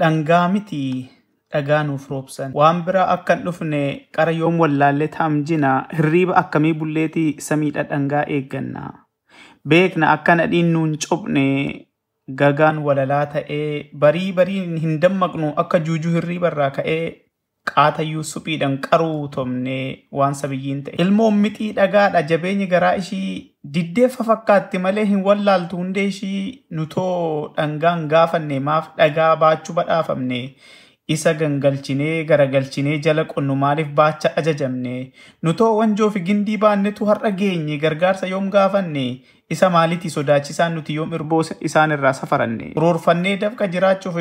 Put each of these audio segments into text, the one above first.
dhangaa miti dhagaa nuuf roobsan. Waan biraa akka hin dhufne qara yoom wallaallee taamjina hirriiba akkamii bulleeti samiidha dhangaa eegganna. Beekna akka nadhiin nuun cobne gagaan walalaa ta'ee barii barii hin dammaqnu akka juujuu hirriiba ka'ee qaatayyuu suphiidhaan qaruu tomne waan sabiyyiin ta'e. Ilmoon mixii dhagaadha jabeenyi garaa ishii diddeeffa fakkaatti malee hin wallaaltu hundee ishii nutoo dhangaan gaafanne maaf dhagaa baachuu badhaafamne. isa gangalchinee garagalchinee jala qonnu maaliif baacha ajajamne nutoo wanjoo fi gindii baannetu har'a geenye gargaarsa yoom gaafanne isa maalitii sodaachisaan nuti yoom irboo isaan irraa safaranne roorfannee dafqa jiraachuuf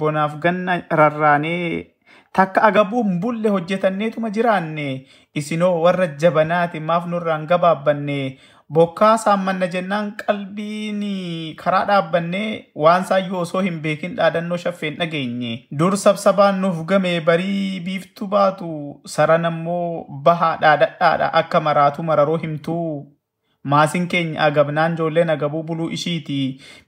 bonaaf ganna rarraanee takka agabuun bulle hojjetanneetuma jiraanne isinoo warra jabanaati maaf nurraan gabaabbanne bokkaa saammanna jennaan qalbiin karaa dhaabbannee? Waan saayyoo osoo hin beekin dhaadannoo shaffeen dhageenye? Dur sabsabaan nuuf game barii biiftuu baatu? Saran ammoo bahaa dhaadhadhaadha akka maraatu mararoo himtuu maasin keenya agabnaan joolleen agabuu buluu ishiiti?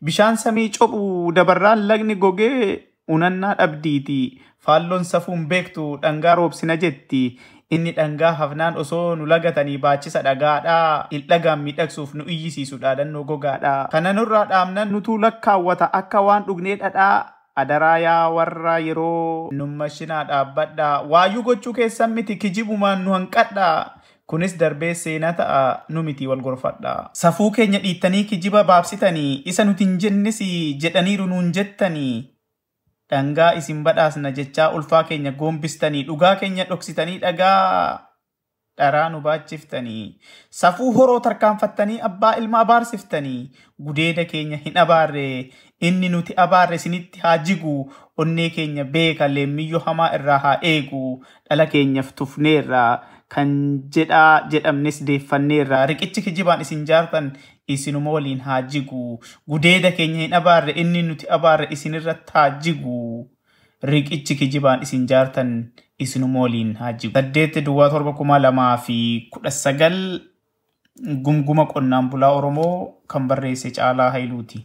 Bishaan samii cophu dabarraan lagni gogee unannaa dhabdiiti faalloon safuun beektu dhangaa roobsina jetti. Inni dhangaa hafnaan osoo nu lagatanii baachisa dhagaadhaa. Ildhagaan miidhagsuuf nu iyyisiisu dhaadannoo gogaadhaa. Kana nurraa dhaamnan nutuu lakkaawwata. Akka waan dhugnee dhadhaa adaraa yaa warra yeroo nummashinaa dhaabbadhaa. Waayyuu gochuu keessan miti kijibumaan nu hanqadhaa. Kunis darbee seenaa ta'a nu miti wal gorfadha. Safuu keenya dhiittanii kijiba baabsitanii isa nuti hin jennis jedhaniiru nuun jettanii dhangaa isin badhaasna jechaa ulfaa keenya goombistanii dhugaa keenya dhoksitanii dhagaa. Dharaa nu baachiftanii safuu horoo tarkaanfattanii abbaa ilma abaarsiftanii gudeeda keenya hin abaarre. Inni nuti abaarre isinitti haa jigu. Onnee keenya beeka leemmiyyoo hamaa irraa haa eegu. Dhala keenyaaf tufneerra kan jedhaa jedhamnes deeffanneerra riqichi kijibaan isin jaartan isinuma waliin haa jigu gudeeda keenya hin abaarre inni nuti abaarre isinirratti haa jigu riqichi kijibaan isin jaartan isinuma waliin haa jigu. Saddeetti duwwaa torba kuma lamaa fi kudha sagal gumguma qonnaan bulaa Oromoo kan barreesse Caalaa Hayiluuti.